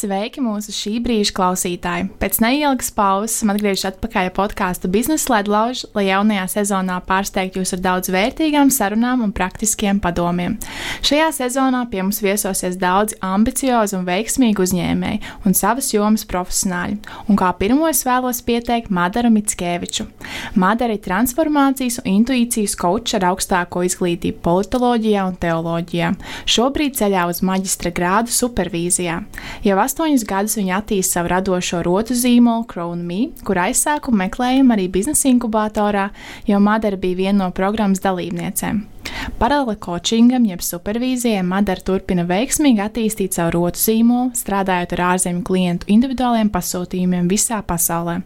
Sveiki, mūsu šī brīža klausītāji! Pēc neilgas pauzes esam atgriežušies atpakaļ podkāstu biznesa ledlauž, lai jaunajā sezonā pārsteigtu jūs ar daudz vērtīgām sarunām un praktiskiem padomiem. Šajā sezonā pie mums viesosies daudzi ambiciozi un veiksmīgi uzņēmēji un savas jomas profesionāļi, un kā pirmo es vēlos pieteikt Madaru Mitskeviču. Madara ir transformācijas un intuīcijas kočs ar augstāko izglītību politoloģijā un teoloģijā. Šobrīd ceļā uz maģistra grādu supervīzijā. Jau astoņus gadus viņa attīstīja savu radošo rotu zīmolu Crown Me, kur aizsākumu meklējam arī biznesa inkubatorā, jo Madara bija viena no programmas dalībniecēm. Paralēli coachingam, jeb supervīzijai, Madara turpina veiksmīgi attīstīt savu rotu zīmolu, strādājot ar ārzemju klientu individuāliem pasūtījumiem visā pasaulē.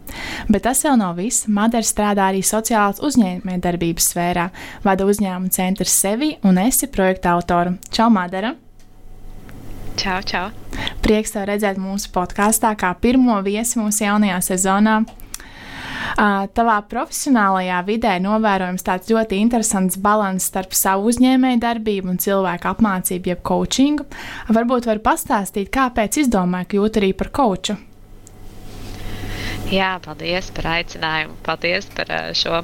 Bet tas vēl nav viss. Madara strādā arī sociālās uzņēmējdarbības sfērā, vada uzņēmumu centru sevi un esi projekta autoru. Čau, Madara! Čau, čau! Prieks tev redzēt mūsu podkāstā, kā pirmo viesi mūsu jaunajā sezonā. Tavā profesionālajā vidē novērojams tāds ļoti interesants līdzsvars starp savu uzņēmēju darbību un cilvēku apmācību, jeb coachingu. Varbūt var pastāstīt, kāpēc izdomāji kļūt arī par coachu. Jā, paldies par aicinājumu. Paldies par šo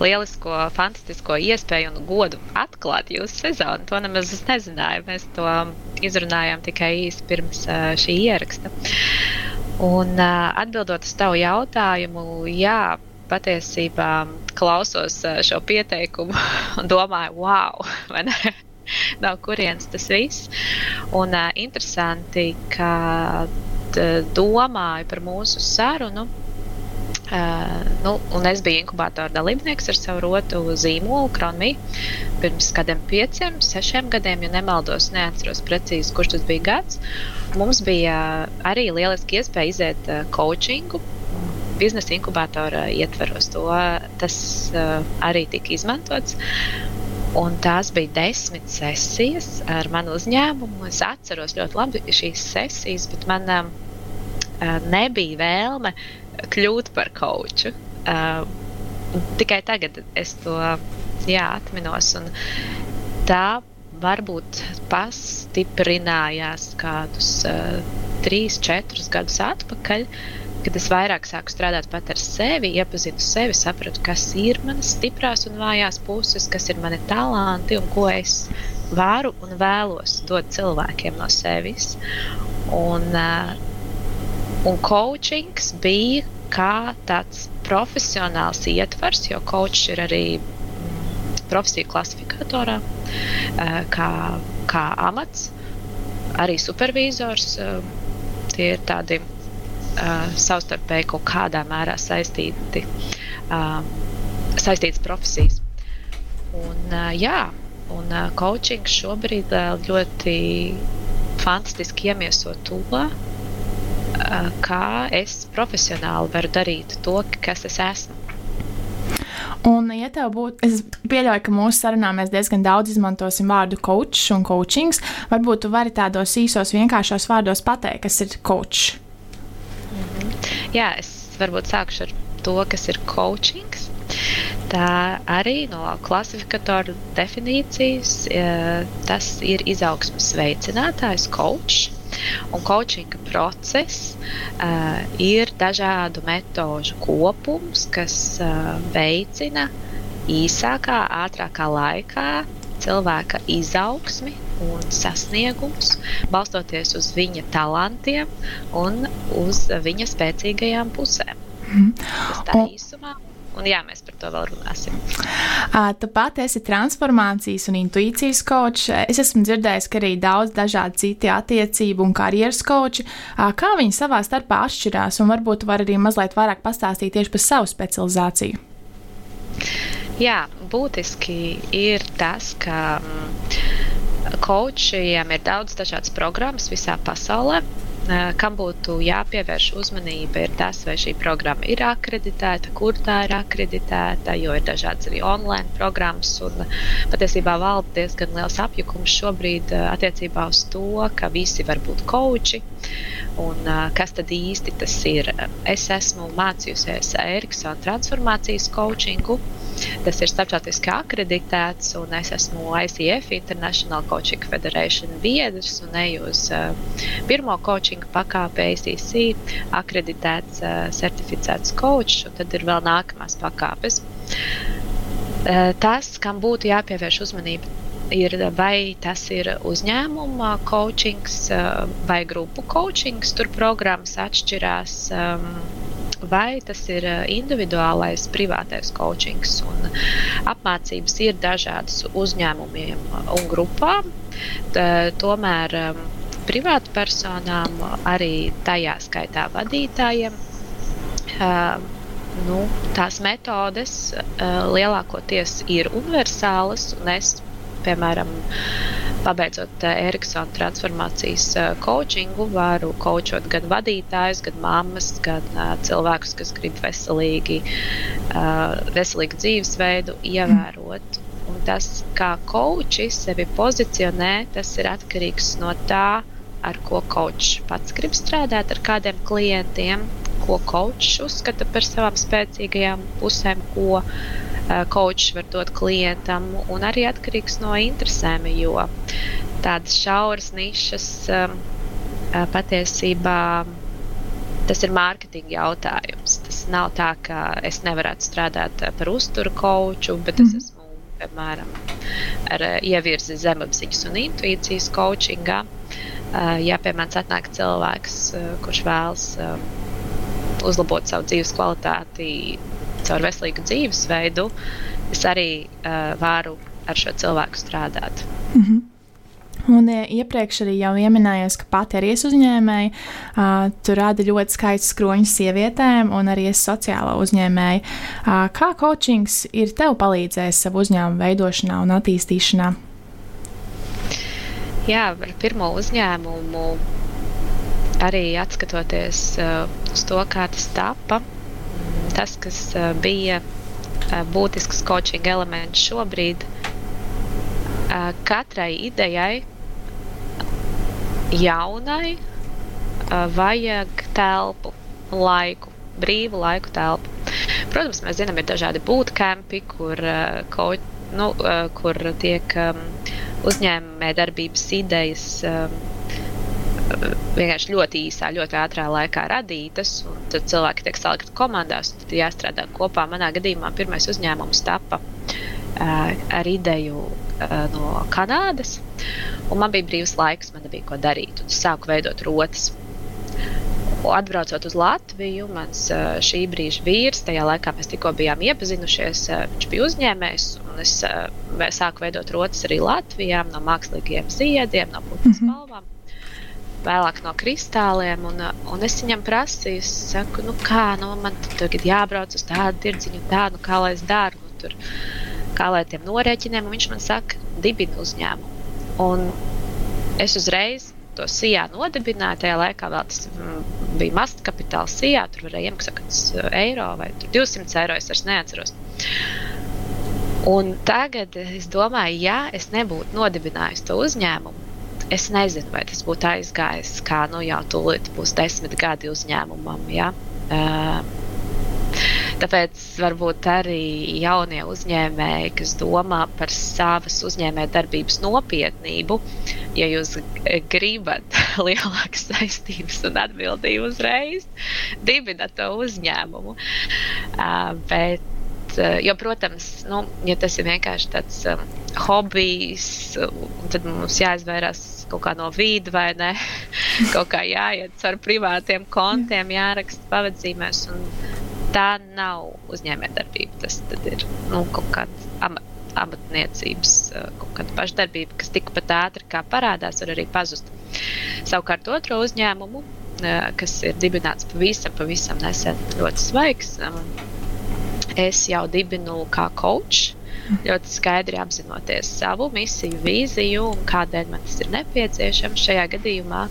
lielisko, fantastisko iespēju un godu atklāt jūsu sezonu. To nemaz nezināju. Mēs to izrunājām tikai īsi pirms šī ieraksta. Un atbildot uz tavu jautājumu, jā, patiesībā klausos šo pieteikumu un domāju, wow? No kurienes tas viss? Un uh, interesanti, ka domāju par mūsu sarunu. Uh, nu, es biju inkubatora dalībnieks ar savu rotu zīmolu, Kronmī, pirms kādiem pieciem, sešiem gadiem, ja nemaldos, neatceros precīzi, kurš tas bija gads. Mums bija arī lieliski iespēja iziet uh, coachingu. Biznesa inkubatora ietveros to, tas uh, arī tika izmantots. Un tās bija desmit sesijas ar manu uzņēmumu. Es atceros ļoti labi šīs sesijas, bet man uh, nebija vēlme kļūt par koču. Uh, tikai tagad es to jā, atminos. Tā varbūt pastiprinājās kādus uh, trīs, četrus gadus atpakaļ. Kad es vairāk sāku strādāt pat ar sevi, iepazinu sevi, sapratu, kas ir manas stiprās un vājās puses, kas ir mani talanti un ko es varu un vēlos dot cilvēkiem no sevis. Un, uh, Un coachings bija kā tāds profesionāls ietvers, jo coachs ir arī mm, profesiju klasifikatorā, eh, kā, kā amats, arī supervizors. Eh, tie ir tādi uh, savstarpēji kaut kādā mērā saistīti, uh, saistītas profesijas. Un, uh, jā, un uh, coaching šobrīd uh, ļoti fantastiski iemieso to, kā es profesionāli varu darīt to, kas es esmu. Un, ja tev būtu, es pieļauju, ka mūsu sarunā mēs diezgan daudz izmantosim vārdu coach un coachings. Varbūt tu vari tādos īsos, vienkāršos vārdos pateikt, kas ir coach. -hmm. Jā, es varbūt sākšu ar to, kas ir coachings. Tā arī no klasifikatoru definīcijas tas ir izaugsmas veicinātājs, coach Un coachinga process uh, ir dažādu metožu kopums, kas uh, veicina īsākā, ātrākā laikā cilvēka izaugsmi un sasniegumus, balstoties uz viņa talantiem un uz viņa spēcīgajām pusēm. Mm. Tas tā īsumā Un jā, mēs par to vēl runāsim. Tu pati esi transformācijas un intuīcijas kočs. Es esmu dzirdējis, ka arī daudz dažādi citi attiecību un karjeras koči. Kā viņi savā starpā atšķirās, un varbūt var arī mazliet vairāk pastāstīt tieši par savu specializāciju? Jā, būtiski ir tas, ka kočiem ir daudz dažādas programmas visā pasaulē. kam būtu jāpievērš uzmanība, ir tas, vai šī programma ir akreditēta, kur tā ir akreditēta, jo ir dažādas arī online programmas. Un, patiesībā valda diezgan liels apjukums šobrīd attiecībā uz to, ka visi var būt koči. Un, kas tad īsti tas ir? Es esmu mācījusies Eriksona transformācijas coachingu. Tas ir starptautiski akreditēts, un es esmu ICF International Coaching Federation biedrs un eju uz uh, pirmo coachinga pakāpi ACC, akreditēts, uh, certificēts coach, un tad ir vēl nākamās pakāpes. Uh, tas, kam būtu jāpievērš uzmanība, ir vai tas ir uzņēmuma coachings vai grupu coachings. Tur programmas atšķirās. Um, vai tas ir eh, individuālais, privātais coachings. Un apmācības ir dažādas uzņēmumiem un grupām. Tā, tomēr um, privātu personām, arī tajā skaitā vadītājiem, uh, nu, tās metodes uh, lielākoties ir universālas. Es, piemēram, pabeidzot eh, Eriksona transformācijas eh, coachingu, varu coachot gan vadītājus, gan mammas, gan uh, cilvēkus, kas grib veselīgi, veselīgu dzīvesveidu ievērot. Un tas, kā coaches sevi pozicionē, tas ir atkarīgs no tā, ar ko coach pats grib strādāt, ar kādiem klientiem, ko coach uzskata par savām spēcīgajām pusēm, ko coach var dot klientam, un arī atkarīgs no interesēm, jo tādas šauras nišas patiesībā tas ir mārketinga jautājums. Tas nav tā, ka es nevarētu strādāt par uzturu koču, bet es mhm. esmu, piemēram, ar ievirzi zemapziņas un intuīcijas coachingā. Ja pie manis atnāk cilvēks, kurš vēlas uzlabot savu dzīves kvalitāti, caur veselīgu dzīvesveidu, es arī uh, varu ar šo cilvēku strādāt. Mm -hmm. Un iepriekš arī jau minējos, ka pati arī es uzņēmēju, uh, tur rada ļoti skaists skroņus sievietēm, un arī es sociālo uzņēmēju. Uh, kā coachings ir tev palīdzējis savu uzņēmumu veidošanā un attīstīšanā? Jā, ar pirmo uzņēmumu arī atskatoties uh, uz to, kā tas tapa, tas, kas bija būtisks coaching elements šobrīd, katrai idejai, jaunai, vajag telpu, laiku, brīvu laiku telpu. Protams, mēs zinām, ir dažādi bootcampi, kur, nu, kur tiek uzņēmējdarbības idejas vienkārši ļoti īsā, ļoti ātrā laikā radītas. Tad cilvēki tiek salikti komandās, tad jāstrādā kopā. Manā gadījumā pirmais uzņēmums tapa uh, ar ideju uh, no Kanādas, un man bija brīvs laiks, man nebija ko darīt. Es sāku veidot rotas. Atbraucot uz Latviju, mans šī brīža vīrs, tajā laikā mēs tikko bijām iepazinušies, viņš bija uzņēmējs, es sāku veidot rotas arī Latvijā no mākslīgiem ziediem, no putnu mm -hmm. Vēlāk no kristāliem. Un, un es viņam prasīju, es saku, nu kā, nu, man tagad jābrauc uz tādu tirdziņu, tādu, kā lai es daru, nu, tur, kā lai tiem norēķiniem. Viņš man saka, dibina uzņēmumu. Un es uzreiz to sijā nodibināju. Tajā laikā vēl tas mm, bija mazs kapitāls sijā, tur varēja iemaksāt eiro vai 200 eiro. Es vairs neatceros. Un tagad es domāju, ja es nebūtu nodibinājusi to uzņēmumu, es nezinu, vai tas būtu aizgājis, kā nu jau tūlīt būs desmit gadi uzņēmumam. Ja? Uh, Tāpēc varbūt arī jaunie uzņēmēji, kas domā par savas uzņēmējdarbības nopietnību, ja jūs gribat lielākas saistības un atbildību uzreiz, dibinat to uzņēmumu. Uh, bet jo, protams, nu, ja tas ir vienkārši tāds um, hobijs, tad mums jāizvairās kaut kā no vīda vai ne. kaut kā jāiet caur privātiem kontiem, jāraksta pavadzīmēs. Tā nav uzņēmējdarbība. Tas ir nu, kaut kāda amat, amatniecības, eh, kaut kāda pašdarbība, kas tikpat ātri kā parādās, var arī pazust. Savukārt otro uzņēmumu, eh, kas ir dibināts pavisam, pavisam nesen, ļoti svaigs. Es jau dibinu kā coach, ļoti skaidri apzinoties savu misiju, vīziju un kādēļ man tas ir nepieciešams. Šajā gadījumā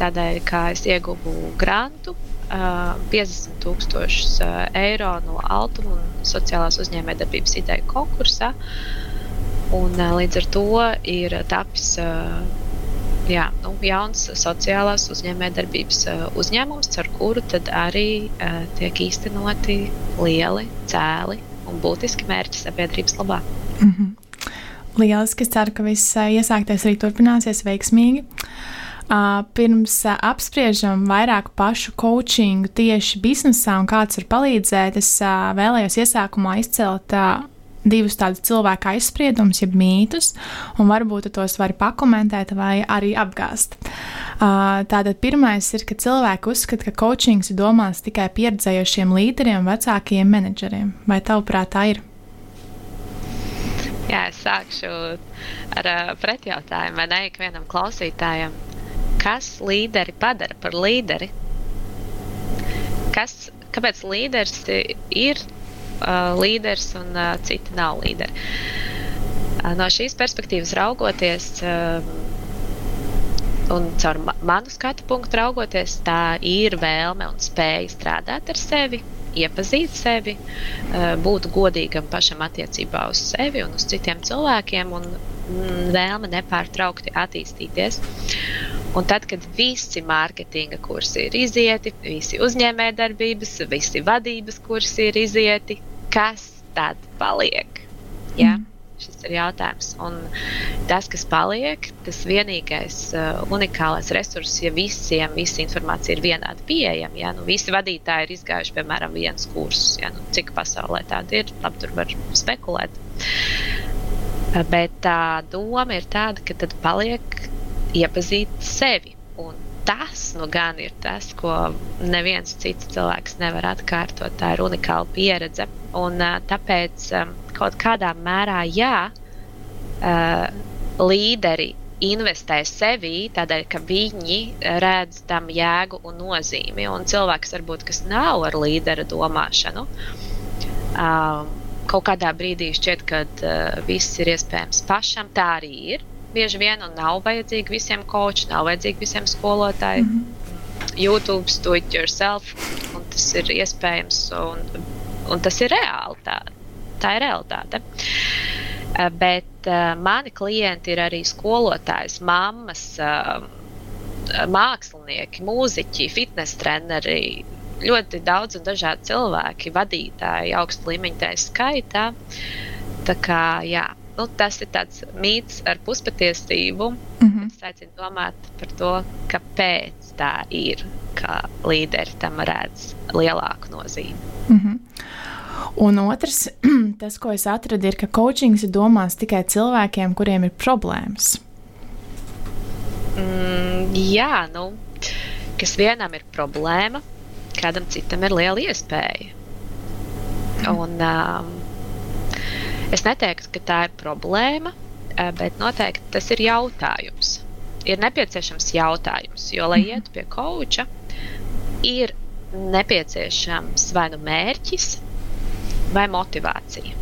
tādēļ, ka es ieguvu grantu uh, 50 tūkstošus uh, eiro no Altuma un sociālās uzņēmējdarbības ideju konkursā. Un, līdz ar to ir tapis jā, nu, jauns sociālās uzņēmējdarbības uh, uzņēmums, ar kuru arī uh, tiek īstenoti lieli cēli un būtiski mērķi sabiedrības labā. Mm -hmm. Lieliski, es ceru, ka viss iesāktais arī turpināsies veiksmīgi. Uh, pirms uh, apspriežam vairāk pašu coachingu tieši biznesā un kāds var palīdzēt, es uh, vēlējos iesākumā izcelt divus tādus cilvēku aizspriedumus, jeb mītus, un varbūt tos var pakomentēt vai arī apgāzt. Uh, tātad pirmais ir, ka cilvēki uzskata, ka coachings ir domāts tikai pieredzējušiem līderiem, vecākiem menedžeriem. Vai tavuprāt tā ir? Jā, es sākšu ar uh, pretjautājumu, vai ne ikvienam klausītājam. Kas līderi padara par līderi? Kas, kāpēc līderis ir līderis un citi nav līderi. No šīs perspektīvas raugoties, un caur ma manu skatu punktu raugoties, tā ir vēlme un spēja strādāt ar sevi, iepazīt sevi, būt godīgam pašam attiecībā uz sevi un uz citiem cilvēkiem, un mm, vēlme nepārtraukti attīstīties. Un tad, kad visi mārketinga kursi ir izieti, visi uzņēmējdarbības, visi vadības kursi ir izieti, kas tad paliek? Ja? Mm. Šis ir jautājums. Un tas, kas paliek, tas vienīgais uh, unikālais resurss, ja visiem visa informācija ir vienādi pieejama. Ja? Nu, visi vadītāji ir izgājuši, piemēram, viens kursus. Ja? Nu, cik pasaulē tāda ir, labi, tur var spekulēt. Bet tā doma ir tāda, ka tad paliek iepazīt sevi. Tas nu gan ir tas, ko neviens cits cilvēks nevar atkārtot. Tā ir unikāla pieredze. Un, tāpēc kaut kādā mērā, jā, līderi investē sevī, tādēļ, ka viņi redz tam jēgu un nozīmi. Un cilvēks, varbūt, kas nav ar līdera domāšanu, kaut kādā brīdī šķiet, ka viss ir iespējams pašam. Tā arī ir bieži vien, un nav vajadzīgi visiem koči, nav vajadzīgi visiem skolotāji. Mm -hmm. YouTube, do it yourself, un tas ir iespējams, un, un tas ir reāli. Tā, tā ir realitāte. Eh, bet uh, mani klienti ir arī skolotājs, mammas, uh, mākslinieki, mūziķi, fitnes treneri, ļoti daudz un dažādi cilvēki, vadītāji, augsta līmeņa tā skaitā. Tā kā, jā, nu, tas ir tāds mīts ar puspatiesību. Mm -hmm. Es aicinu domāt par to, kāpēc tā ir, ka līderi tam redz lielāku nozīmi. Mm -hmm. Un otrs, tas, ko es atradu, ir, ka coachings ir domāts tikai cilvēkiem, kuriem ir problēmas. Mm, jā, nu, kas vienam ir problēma, kādam citam ir liela iespēja. Mm. Un, um, Es neteiktu, ka tā ir problēma, eh, bet noteikti tas ir jautājums. Ir nepieciešams jautājums, jo, lai mhm. ietu pie koča, ir nepieciešams vai nu mērķis, vai motivācija.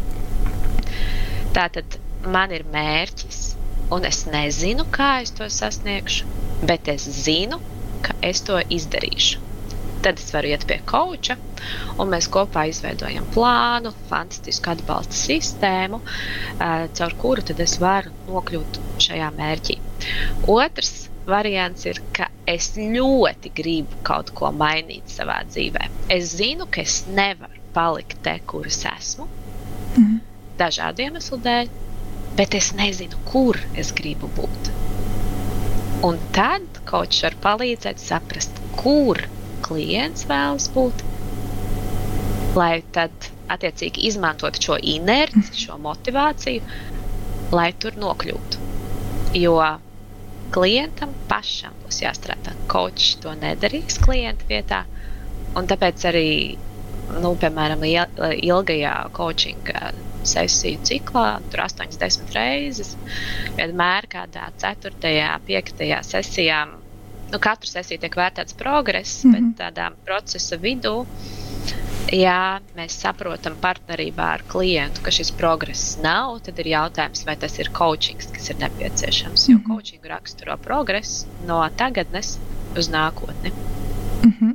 Tātad man ir mērķis, un es nezinu, kā es to sasniegšu, bet es zinu, ka es to izdarīšu. Tad es varu iet pie koča, un mēs kopā izveidojam plānu, fantastisku atbalsta sistēmu, caur kuru es varu nokļūt šajā mērķī. Otrs variants ir, ka es ļoti gribu kaut ko mainīt savā dzīvē. Es zinu, ka es nevaru palikt te, kur es esmu, mm. dažādu iemeslu dēļ, bet es nezinu, kur es gribu būt. Un tad kas var palīdzēt saprast, kur klients vēlas būt, lai tad attiecīgi izmantot šo inerci, šo motivāciju, lai tur nokļūtu. Jo klientam pašam būs jāstrādā. Kočs to nedarīs klienta vietā, un tāpēc arī, nu, piemēram, ilgajā coachinga sesiju ciklā, tur 80 reizes, vienmēr kādā 4. un 5. sesijā nu, katru sesiju tiek vērtēts progress, mm -hmm. bet mhm. tādā procesa vidū, ja mēs saprotam partnerībā ar klientu, ka šis progress nav, tad ir jautājums, vai tas ir coaching, kas ir nepieciešams. Jo mm -hmm. coaching raksturo progresu no tagadnes uz nākotni. Mm -hmm.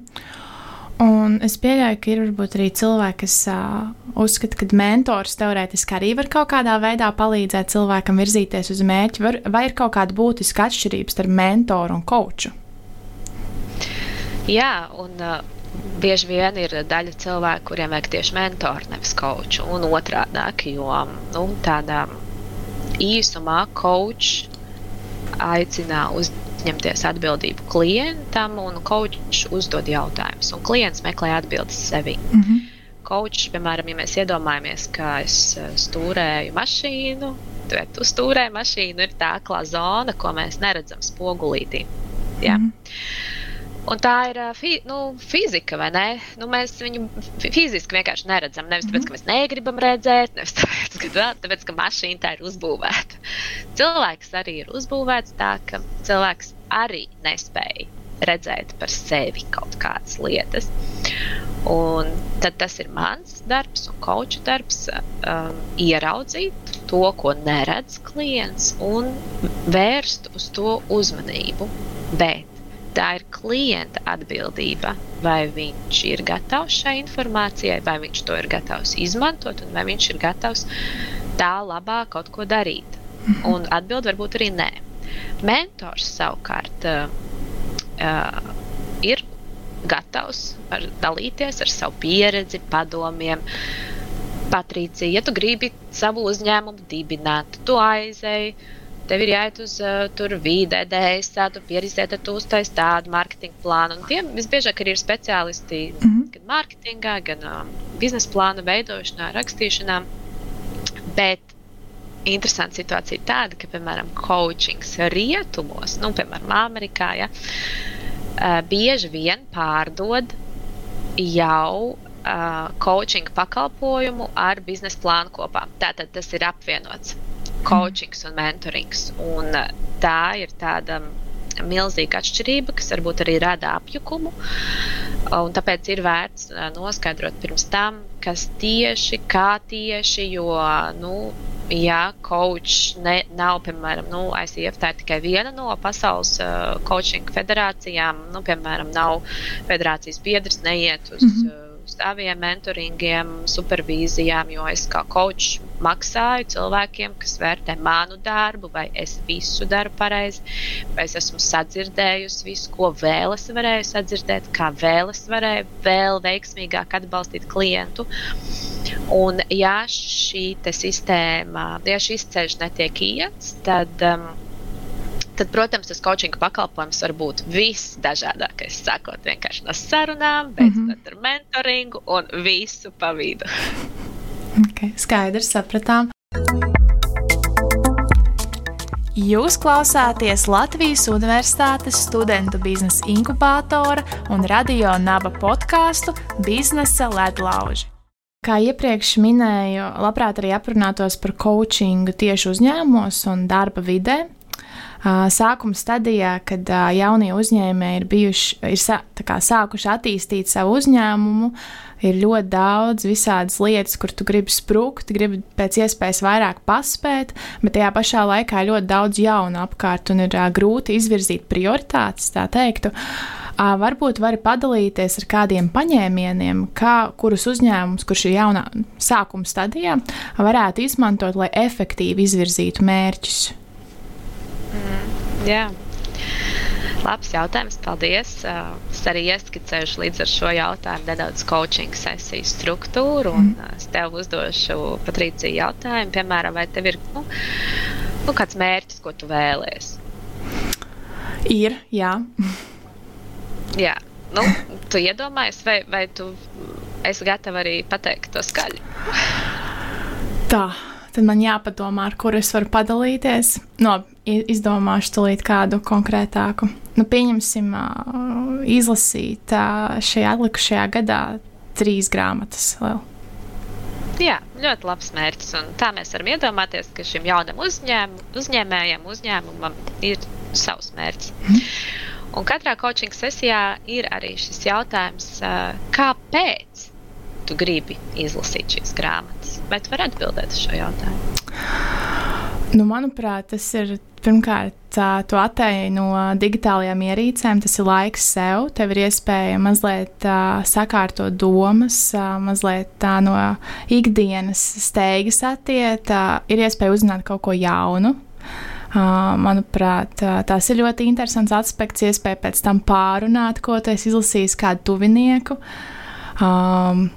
Un es pieļauju, ka ir varbūt arī cilvēki, kas uh, uzskata, ka mentors teorētiski arī var kaut kādā veidā palīdzēt cilvēkam virzīties uz mērķi. Var, vai ir kaut kāda būtiska atšķirība starp mentoru un koču? Jā, un uh, bieži vien ir daļa cilvēku, kuriem vajag tieši mentoru, nevis koču. Un otrādi, jo nu, tādā īsumā kočs aicina uz uzņemties atbildību klientam, un coachs uzdod jautājumus, un klients meklē atbildes sevi. Mm -hmm. Coachs, piemēram, ja mēs iedomājamies, ka es stūrēju mašīnu, tad tu stūrē mašīnu ir tā klā zona, ko mēs neredzam spogulītī. Ja? Mm -hmm. Un tā ir fi, nu, fizika, vai ne? Nu, mēs viņu fiziski vienkārši neredzam. Nevis tāpēc, ka mēs negribam redzēt, nevis tāpēc, ka, tāpēc, ka mašīna tā ir uzbūvēta. Cilvēks arī ir uzbūvēts tā, ka cilvēks arī nespēja redzēt par sevi kaut kādas lietas. Un tad tas ir mans darbs un koča darbs, um, ieraudzīt to, ko neredz klients, un vērst uz to uzmanību. Bet tā ir klienta atbildība, vai viņš ir gatavs šai informācijai, vai viņš to ir gatavs izmantot, un vai viņš ir gatavs tā labā kaut ko darīt. Mhm. Un atbild varbūt arī nē. Mentors savukārt uh, uh, ir gatavs ar, dalīties ar savu pieredzi, padomiem. Patricija, ja tu gribi savu uzņēmumu dibināt, tu aizēji tev ir jāiet uz uh, tur vide, DSA, tu pieredzēt, tad tu uztais tādu marketinga plānu. Un tiem visbiežāk arī ir speciālisti mm -hmm. gan mārketingā, gan um, biznesa plānu veidošanā, rakstīšanā. Bet interesanta situācija ir tāda, ka, piemēram, coachings rietumos, nu, piemēram, Amerikā, ja, uh, bieži vien pārdod jau uh, coaching pakalpojumu ar biznesa plānu kopā. Tātad tas ir apvienots coachings un mentorings. Un uh, tā ir tāda milzīga atšķirība, kas varbūt arī rada apjukumu. Un tāpēc ir vērts uh, noskaidrot pirms tam, kas tieši, kā tieši, jo, nu, ja coach ne, nav, piemēram, nu, ICF tā ir tikai viena no pasaules uh, coaching federācijām, nu, piemēram, nav federācijas biedrs, neiet uz. Mm -hmm saviem mentoringiem, supervīzijām, jo es kā kočs maksāju cilvēkiem, kas vērtē manu darbu, vai es visu daru pareizi, vai es esmu sadzirdējusi visu, ko vēl es varēju sadzirdēt, kā vēl es varēju vēl veiksmīgāk atbalstīt klientu. Un, ja šī sistēma, ja šis ceļš netiek iets, tad um, tad, protams, tas coaching pakalpojums var būt visdažādākais. Sākot vienkārši no sarunām, beidzot mm -hmm. ar mentoringu un visu pa vidu. okay, skaidrs, sapratām. Jūs klausāties Latvijas Universitātes studentu biznesa inkubātora un radio naba podkāstu Biznesa ledlauži. Kā iepriekš minēju, labprāt arī aprunātos par coachingu tieši uzņēmumos un darba vidē sākuma stadijā, kad jaunie uzņēmēji ir, bijuši, ir sā, kā, sākuši attīstīt savu uzņēmumu, ir ļoti daudz visādas lietas, kur tu gribi sprūkt, gribi pēc iespējas vairāk paspēt, bet tajā pašā laikā ir ļoti daudz jaunu apkārt un ir grūti izvirzīt prioritātes, tā teiktu. Varbūt vari padalīties ar kādiem paņēmieniem, kā, kurus uzņēmums, kurš ir jaunā sākuma stadijā, varētu izmantot, lai efektīvi izvirzītu mērķus. Mm, jā. Labs jautājums, paldies. Es arī ieskicēšu līdz ar šo jautājumu nedaudz coaching sesiju struktūru. Un mm. es tev uzdošu, Patricija, jautājumu, piemēram, vai tev ir nu, nu, kāds mērķis, ko tu vēlēsies? Ir, jā. jā. Nu, tu iedomājies, vai, vai tu esi gatava arī pateikt to skaļi? Tā, tad man jāpadomā, ar kuru es varu padalīties. No, izdomāšu tulīt kādu konkrētāku. Nu, pieņemsim, izlasīt šajā atlikušajā gadā trīs grāmatas vēl. Jā, ļoti labs mērķis. Un tā mēs varam iedomāties, ka šim jaunam uzņēm, uzņēmējam, uzņēmumam ir savs mērķis. Mm. Un katrā coaching sesijā ir arī šis jautājums, kāpēc tu gribi izlasīt šīs grāmatas? Vai tu vari atbildēt uz šo jautājumu? Nu, manuprāt, tas ir pirmkārt, tu attēji no digitālajām ierīcēm, tas ir laiks sev. Tev ir iespēja mazliet uh, sakārtot domas, uh, mazliet tā no ikdienas steigas attiet, uh, ir iespēja uzzināt kaut ko jaunu. Uh, manuprāt, uh, tas ir ļoti interesants aspekts, iespēja pēc tam pārunāt, ko tu esi izlasījis, kādu tuvinieku. Um,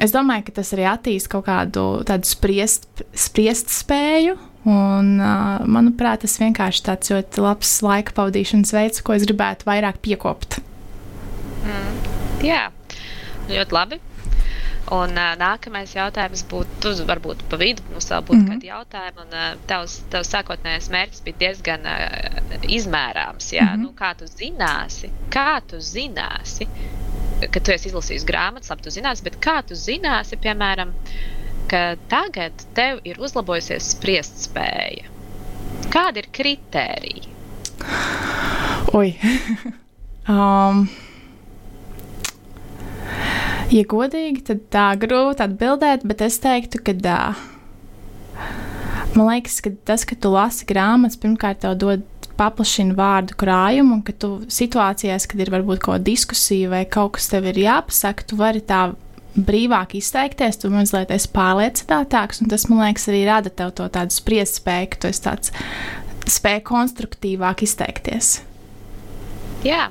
es domāju, ka tas arī attīstīja kaut kādu tādu spriest, spriest spēju Un, uh, manuprāt, tas vienkārši tāds ļoti labs laika pavadīšanas veids, ko es gribētu vairāk piekopt. Mm. Jā, ļoti labi. Un uh, nākamais jautājums būtu, varbūt pa vidu mums vēl būtu mm -hmm. kādi jautājumi. Un uh, tavs, tavs sākotnējais mērķis bija diezgan uh, izmērāms. Jā? Mm -hmm. nu, kā tu zināsi, kā tu zināsi, ka tu esi izlasījis grāmatas, labi, tu zināsi, bet kā tu zināsi, piemēram, uh, ka tagad tev ir uzlabojusies spriest spēja. Kādi ir kritēriji? Oi. um. Ja godīgi, tad tā grūti atbildēt, bet es teiktu, ka tā. Man liekas, ka tas, ka tu lasi grāmatas, pirmkārt, tev dod paplašina vārdu krājumu, un ka tu situācijās, kad ir varbūt kaut kāda diskusija vai kaut kas tev ir jāpasaka, tu vari tā brīvāk izteikties, tu mazliet esi pārliecinātāks, un tas, man liekas, arī rada tev to tādu spriest spēju, ka tu esi tāds spēj konstruktīvāk izteikties. Jā,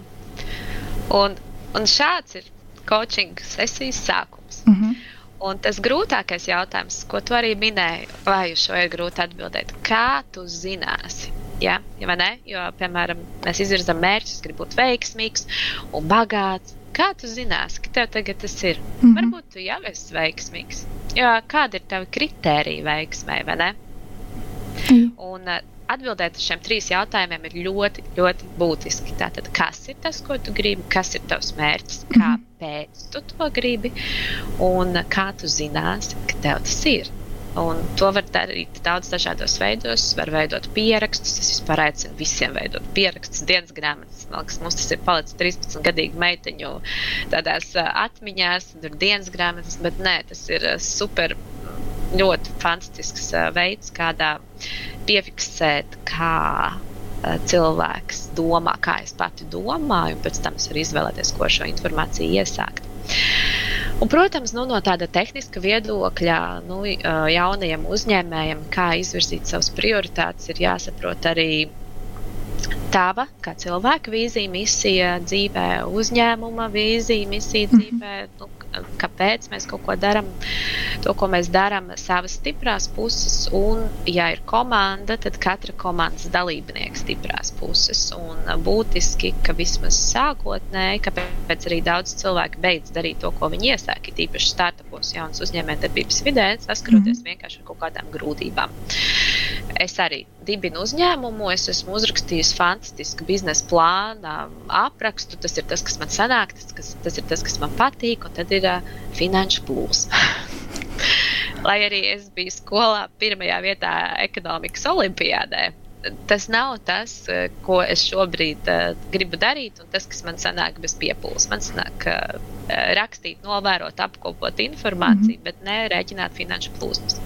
un, un šāds ir coaching sesijas sākums. Mm -hmm. Un tas grūtākais jautājums, ko tu arī minēji, vai uz šo ir grūti atbildēt, kā tu zināsi? Ja, ja ne? Jo, piemēram, mēs izvirzām mērķus, gribam būt veiksmīgs un bagāts, kā tu zināsi, ka tev tagad tas ir? Mm -hmm. Varbūt tu jau esi veiksmīgs. Jo kāda ir tava kritērija veiksmē, vai ne? Mm. Un uh, atbildēt uz šiem trim jautājumiem ir ļoti, ļoti būtiski. Tātad, kas ir tas, ko tu gribi, kas ir tavs mērķis, mhm. kāpēc tu to gribi un kā tu zināsi, ka tev tas ir. Un to var darīt daudz dažādos veidos. Var veidot pierakstus. Es vispār aicinu visiem veidot pierakstus, dienas grāmatas. Man liekas, mums tas ir palicis 13 gadīgu meiteņu tādās atmiņās, tur dienas grāmatas, bet nē, tas ir super, ļoti fantastisks veids, kādā piefiksēt, kā cilvēks domā, kā es pati domāju, un pēc tam es varu izvēlēties, ko šo informāciju iesākt. Un, protams, nu, no tāda tehniska viedokļa nu, jaunajiem uzņēmējiem, kā izvirzīt savas prioritātes, ir jāsaprot arī tava kā cilvēka vīzija, misija dzīvē, uzņēmuma vīzija, misija mhm. dzīvē, nu, kāpēc mēs kaut ko darām, to, ko mēs darām, savas stiprās puses. Un, ja ir komanda, tad katra komandas dalībnieka stiprās puses. Un būtiski, ka vismaz sākotnēji, kāpēc arī daudz cilvēku beidz darīt to, ko viņi iesāka, tīpaši startupos, jaunas uzņēmējdarbības vidē, saskaroties mm -hmm. vienkārši ar kaut kādām grūtībām. Es arī dibinu uzņēmumu, es esmu uzrakstījis fantastisku biznesa plānu, aprakstu. Tas ir tas, kas man sanāk, tas, kas, tas ir tas, kas man patīk, un tad ir uh, finanšu plūsma. Lai arī es biju skolā pirmajā vietā ekonomikas olimpiādē, tas nav tas, ko es šobrīd uh, gribu darīt, un tas, kas man sanāk bez piepūles. Man sanāk uh, rakstīt, novērot, apkopot informāciju, mm -hmm. bet ne rēķināt finanšu plūsmas.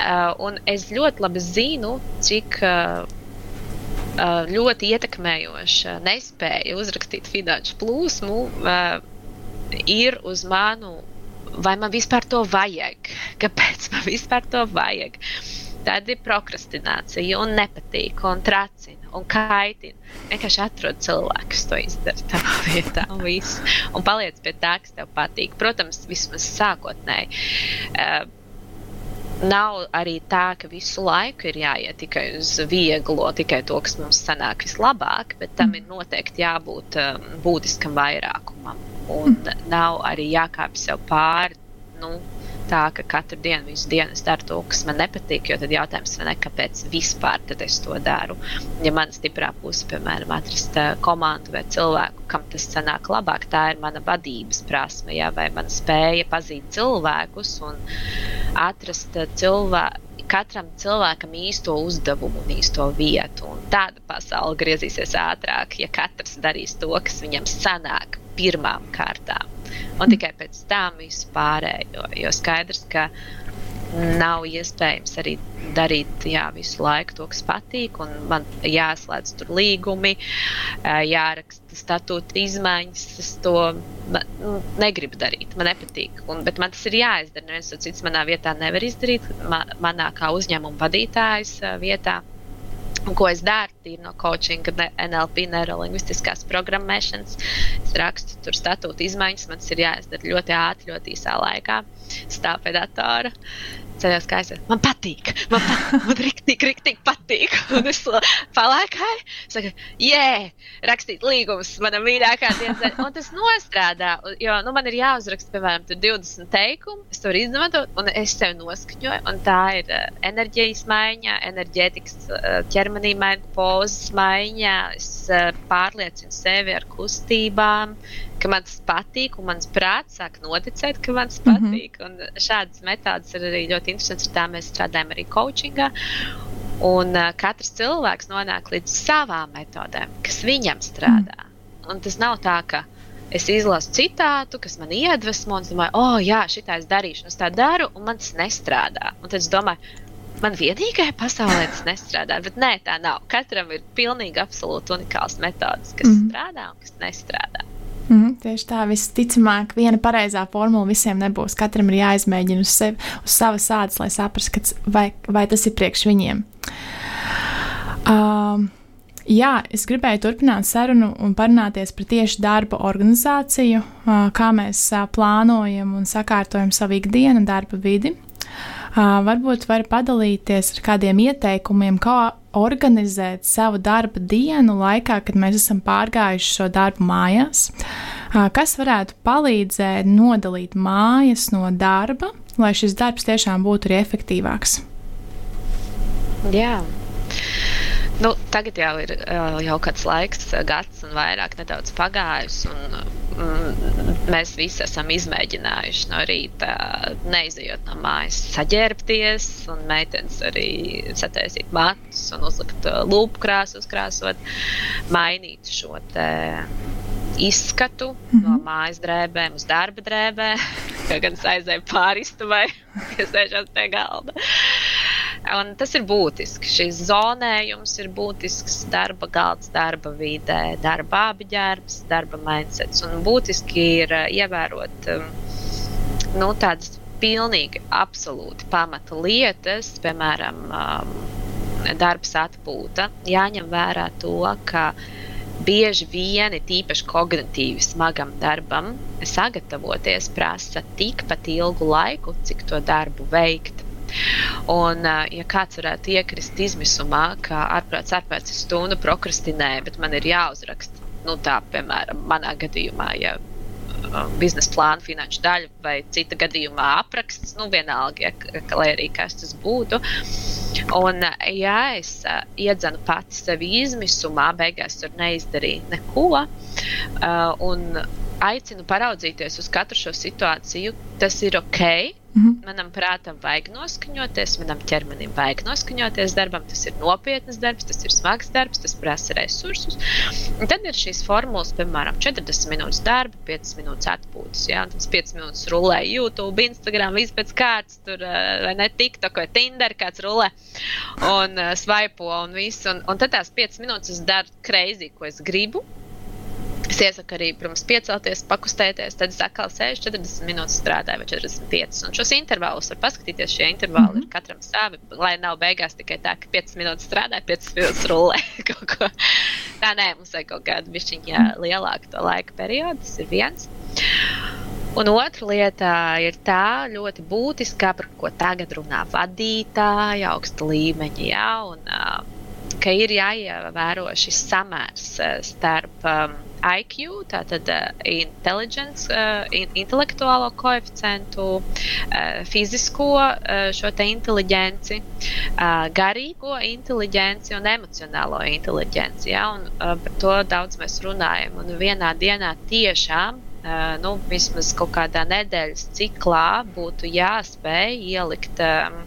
Uh, un es ļoti labi zinu, cik uh, uh, ļoti ietekmējoša nespēja uzrakstīt finanšu plūsmu ir uz manu, vai man vispār to vajag, kāpēc man vispār to vajag. Tad ir prokrastinācija, un nepatīk, un tracina, un kaitina. Vienkārši atrod cilvēku, kas to izdara tavā vietā, un, visu, un paliec pie tā, kas tev patīk. Protams, vismaz sākotnēji. Uh, nav arī tā, ka visu laiku ir jāiet tikai uz vieglo, tikai to, kas mums sanāk vislabāk, bet tam ir noteikti jābūt um, būtiskam vairākumam. Un nav arī jākāpj sev pāri. Nu, tā, ka katru dienu, visu dienu es daru to, kas man nepatīk. Jo tad jautājums ir, kāpēc vispār es to daru. Ja man stiprā puse, piemēram, atrast uh, komandu vai cilvēku, kam tas sanāk labāk, tā ir mana vadības prasme, jā, vai mana spēja pazīt cilvēkus un atrast uh, cilvēku katram cilvēkam īsto uzdevumu un īsto vietu. Un tāda pasaule griezīsies ātrāk, ja katrs darīs to, kas viņam sanāk pirmām kārtām un tikai pēc tam visu pārējo. Jo skaidrs, ka nav iespējams arī darīt jā, visu laiku to, kas patīk. Man jāslēdz tur līgumi, jāraksta statūta izmaiņas. Es to nu, negribu darīt, man nepatīk. Un, bet man tas ir jāizdara. Neviens cits manā vietā nevar izdarīt, man, manā kā uzņēmuma vadītājas vietā. Un ko es daru? Tīri no coachinga, NLP, neirolingvistiskās programmēšanas. Es rakstu tur statūtu izmaiņas. Man tas ir jāizdara ļoti ātri, ļoti īsā laikā. Stāv pie datora, ceļos kājās. Man patīk, man, pat, man riktīgi, riktīgi patīk. Un es palēkāju, saku, jē, rakstīt līgumus manam mīļākā dienā. Un tas nostrādā, jo nu, man ir jāuzraksta, piemēram, 20 teikumu, es to izmantoju, un es sev noskaņoju. Un tā ir uh, enerģijas maiņa, enerģētikas uh, ķermenī maiņa, pozas maiņa. Es uh, pārliecinu sevi ar kustībām ka man tas patīk, un mans prāts sāk noticēt, ka man tas mhm. patīk. Mm -hmm. Un šādas metodas ir arī ļoti interesantas. Ar tām mēs strādājam arī coachingā. Un uh, katrs cilvēks nonāk līdz savām metodēm, kas viņam strādā. Mm. Un tas nav tā, ka es izlasu citātu, kas man iedvesmo, un es domāju, oh, jā, šitā es darīšu, un es tā daru, un man tas nestrādā. Un tad es domāju, man vienīgajai pasaulē tas nestrādā. Bet nē, tā nav. Katram ir pilnīgi absolūti unikāls metods, kas mm. strādā un kas nestrādā. Mm, tieši tā, visticamāk, viena pareizā formula visiem nebūs. Katram ir jāizmēģina uz, sevi, uz savas ādas, lai saprastu, vai, vai tas ir priekš viņiem. Um, jā, es gribēju turpināt sarunu un parunāties par tieši darba organizāciju, kā mēs plānojam un sakārtojam savu ikdienu un darba vidi. Varbūt var padalīties ar kādiem ieteikumiem, kā organizēt savu darba dienu laikā, kad mēs esam pārgājuši šo darbu mājās. Kas varētu palīdzēt nodalīt mājas no darba, lai šis darbs tiešām būtu arī efektīvāks? Jā. Nu, tagad jau ir jau kāds laiks, gads un vairāk nedaudz pagājis. Un, mēs visi esam izmēģinājuši no rīta, neizejot no mājas, saģērbties, un meitenes arī sataisīt matus un uzlikt lūpu krāsu, uzkrāsot, mainīt šo izskatu mm -hmm. no mājas drēbēm uz darba drēbēm, kā gan aizēju pāri istabai, kas sēžas pie galda. Un tas ir būtiski. Šis zonējums ir būtisks darba galds, darba vidē, darba apģērbs, darba mindsets. Un būtiski ir uh, ievērot um, nu, tādas pilnīgi absolūti pamata lietas, piemēram, um, darbs atpūta. Jāņem vērā to, ka bieži vien, tīpaši kognitīvi smagam darbam, sagatavoties prasa tikpat ilgu laiku, cik to darbu veikt. Un, ja kāds varētu iekrist izmisumā, ka ārprāts ārpēc stundu prokrastinē, bet man ir jāuzraksta, nu tā, piemēram, manā gadījumā, ja biznesa plāna, finanšu daļa vai cita gadījumā apraksts, nu vienalga, ja, lai arī kas tas būtu. Un, ja es iedzenu pati sevi izmisumā, beigās tur neizdarīju neko, un aicinu paraudzīties uz katru šo situāciju, tas ir ok. -hmm. Manam prātam vajag noskaņoties, manam ķermenim vajag noskaņoties darbam. Tas ir nopietns darbs, tas ir smags darbs, tas prasa resursus. Un tad ir šīs formulas, piemēram, 40 minūtes darba, 5 minūtes atpūtas. Ja? Tas 5 minūtes rulē YouTube, Instagram, viss pēc kārtas, tur eh, vai ne TikTok vai Tinder kāds rulē un uh, svaipo un viss. Un, un tad tās 5 minūtes es daru kreizi, ko es gribu. Es iesaku arī, protams, piecelties, pakustēties, tad es atkal sēžu 40 minūtes strādāju, vai 45. Un šos intervālus var paskatīties. Šie intervāli mm -hmm. ir katram savi, lai nav beigās tikai tā, ka 5 minūtes strādāju, 5 minūtes rulē. tā nē, mums vajag kaut kādu bišķiņa lielāku to laika periodu. Tas ir viens. Un otra lieta ir tā ļoti būtiska, par ko tagad runā vadītāji, augsta līmeņa. Ja, un, uh, ka ir jāievēro šis samērs starp um, IQ, tātad uh, uh, intelektuālo koeficientu, uh, fizisko uh, inteliģenci, uh, garīgo inteliģenci un emocionālo inteliģenci. Ja? Un, uh, par to daudz mēs runājam. Un vienā dienā tiešām Uh, nu, vismaz kaut kādā nedēļas ciklā būtu jāspēj ielikt um,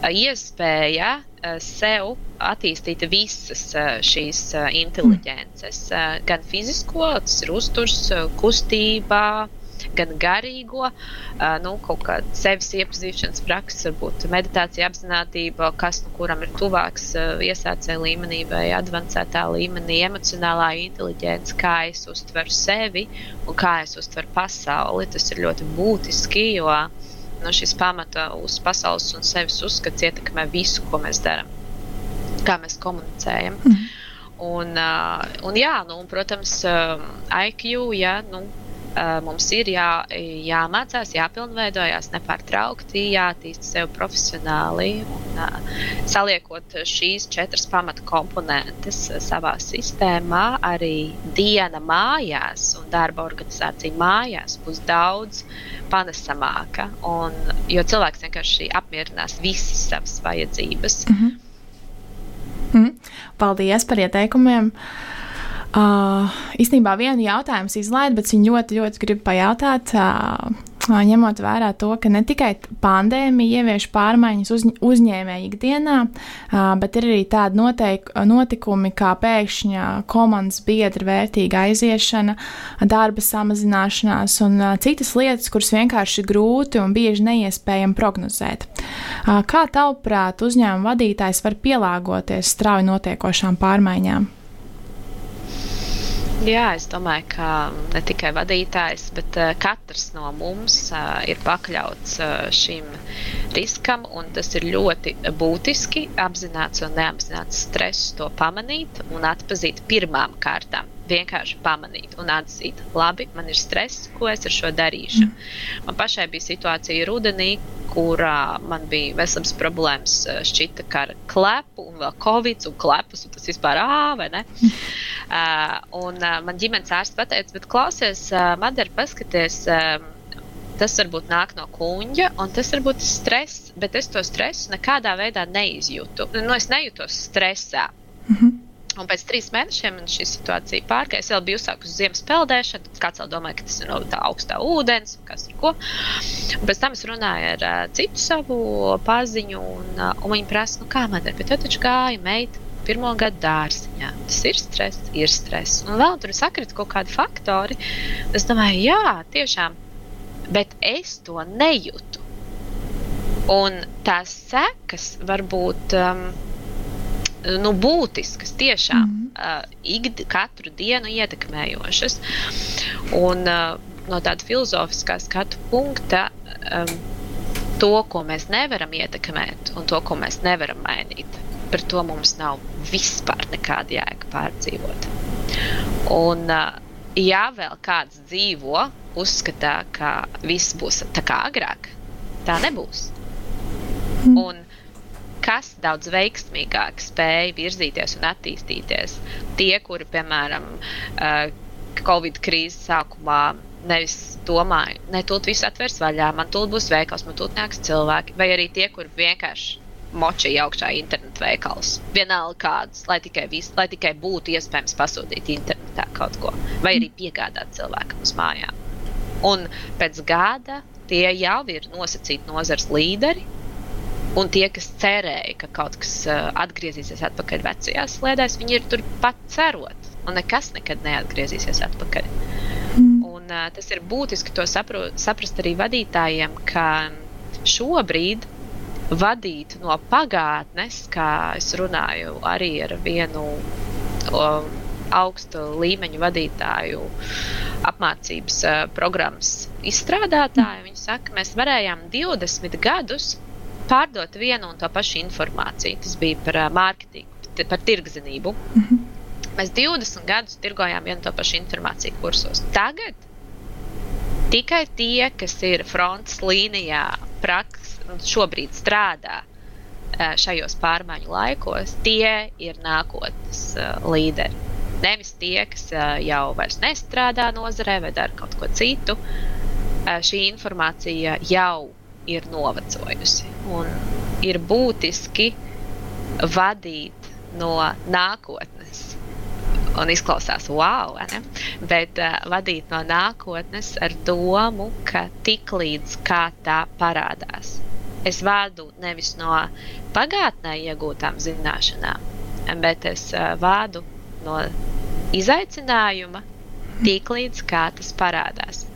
iespēja uh, sev attīstīt visas uh, šīs uh, inteliģences, gan fizisko, tas ir uzturs, kustība, gan garīgo, nu, kaut kāda sevis iepazīšanas praksa, varbūt meditācija, apziņotība, kas nu kuram ir tuvāks iesācēju līmenī vai avansētā līmenī, emocionālā inteliģence, kā es uztveru sevi un kā es uztveru pasauli. Tas ir ļoti būtiski, jo nu, šis pamata uz pasaules un sevis uzskats ietekmē visu, ko mēs darām, kā mēs komunicējam. Mm. Un, uh, un, jā, nu, un, protams, uh, IQ, ja, nu, mums ir jā, jāmācās, jāpilnveidojas nepārtraukti, jāattīst sev profesionāli. Un, saliekot šīs četras pamata komponentes savā sistēmā, arī diena mājās un darba organizācija mājās būs daudz panesamāka. Un, jo cilvēks vienkārši apmierinās visas savas vajadzības. Mm -hmm. Mm, paldies par ieteikumiem. Uh, īstenībā vienu jautājumu izlaidu, bet viņu ļoti, ļoti gribu pajautāt. Uh, ņemot vērā to, ka ne tikai pandēmija ievieš pārmaiņas uz, uzņēmēju ikdienā, bet ir arī tādi noteik, notikumi kā pēkšņa komandas biedra vērtīga aiziešana, darba samazināšanās un citas lietas, kuras vienkārši ir grūti un bieži neiespējami prognozēt. Kā tavuprāt, uzņēmuma vadītājs var pielāgoties strauji notiekošām pārmaiņām? Jā, es domāju, ka ne tikai vadītājs, bet uh, katrs no mums uh, ir pakļauts uh, šim riskam, tas ir ļoti būtiski apzināts un neapzināts stress to pamanīt un atpazīt pirmām kārtām vienkārši pamanīt un atzīt, labi, man ir stress, ko es ar šo darīšu. Mm. Man pašai bija situācija rudenī, kurā man bija veselības problēmas, eh, šķita, ka ar klepu un vēl covid un klepus, un tas vispār ā, vai ne? Mm. Uh, un uh, man ģimenes ārsts pateica, bet klausies, uh, Madara, paskaties, uh, tas varbūt nāk no kuģa, un tas varbūt ir stress, bet es to stresu nekādā veidā neizjūtu. Nu, es nejūtos stresā. Mm -hmm. Un pēc trīs mēnešiem man šī situācija pārgāja. Es vēl biju uzsākusi ziemas peldēšanu. Kāds vēl domāja, ka tas ir no tā augstā ūdens, kas ir ko. Un pēc tam es runāju ar uh, citu savu paziņu, un, uh, un viņi prasa, nu, kā man ir. Bet tev taču gāja meita pirmo gadu dārziņā. Tas ir stress, ir stress. Un vēl tur sakrit kaut kādi faktori. Es domāju, jā, tiešām. Bet es to nejūtu. Un tās sekas var būt. Um, nu, būtiskas, tiešām mm -hmm. uh, ik, katru dienu ietekmējošas. Un uh, no tāda filozofiskā skatu punkta, um, to, ko mēs nevaram ietekmēt un to, ko mēs nevaram mainīt, par to mums nav vispār nekāda jēga pārdzīvot. Un, uh, ja vēl kāds dzīvo, uzskatā, ka viss būs tā kā agrāk, tā nebūs. Mm. Un kas daudz veiksmīgāk spēja virzīties un attīstīties. Tie, kuri, piemēram, Covid krīzes sākumā nevis domāja, ne tūlīt viss atvērs vaļā, man tūlīt būs veikals, man tūlīt nāks cilvēki, vai arī tie, kuri vienkārši močīja augšā internetu veikals. Vienalga kāds, lai tikai, vis, lai tikai būtu iespējams pasūtīt internetā kaut ko, vai arī piegādāt cilvēkam uz mājām. Un pēc gada tie jau ir nosacīti nozars līderi, Un tie, kas cerēja, ka kaut kas uh, atgriezīsies atpakaļ vecajās sliedēs, viņi ir turpat cerot, un nekas nekad neatgriezīsies atpakaļ. Mm. Un, uh, tas ir būtiski to sapro, saprast arī vadītājiem, ka šobrīd vadīt no pagātnes, kā es runāju arī ar vienu um, augstu līmeņu vadītāju apmācības uh, programmas izstrādātāju. Viņi saka, mēs varējām 20 gadus pārdot vienu un to pašu informāciju. Tas bija par uh, mārketingu, par tirgzinību. Mm -hmm. Mēs 20 gadus tirgojām vienu to pašu informāciju kursos. Tagad tikai tie, kas ir frontes līnijā, praks, šobrīd strādā šajos pārmaiņu laikos, tie ir nākotnes uh, līderi. Nevis tie, kas uh, jau nestrādā nozarē vai dara kaut ko citu. Uh, šī informācija jau ir novecojusi. Un ir būtiski vadīt no nākotnes. Un izklausās, wow, ne? bet uh, vadīt no nākotnes ar domu, ka tiklīdz kā tā parādās. Es vādu nevis no pagātnē iegūtām zināšanām, bet es uh, vādu no izaicinājuma, tiklīdz kā tas parādās.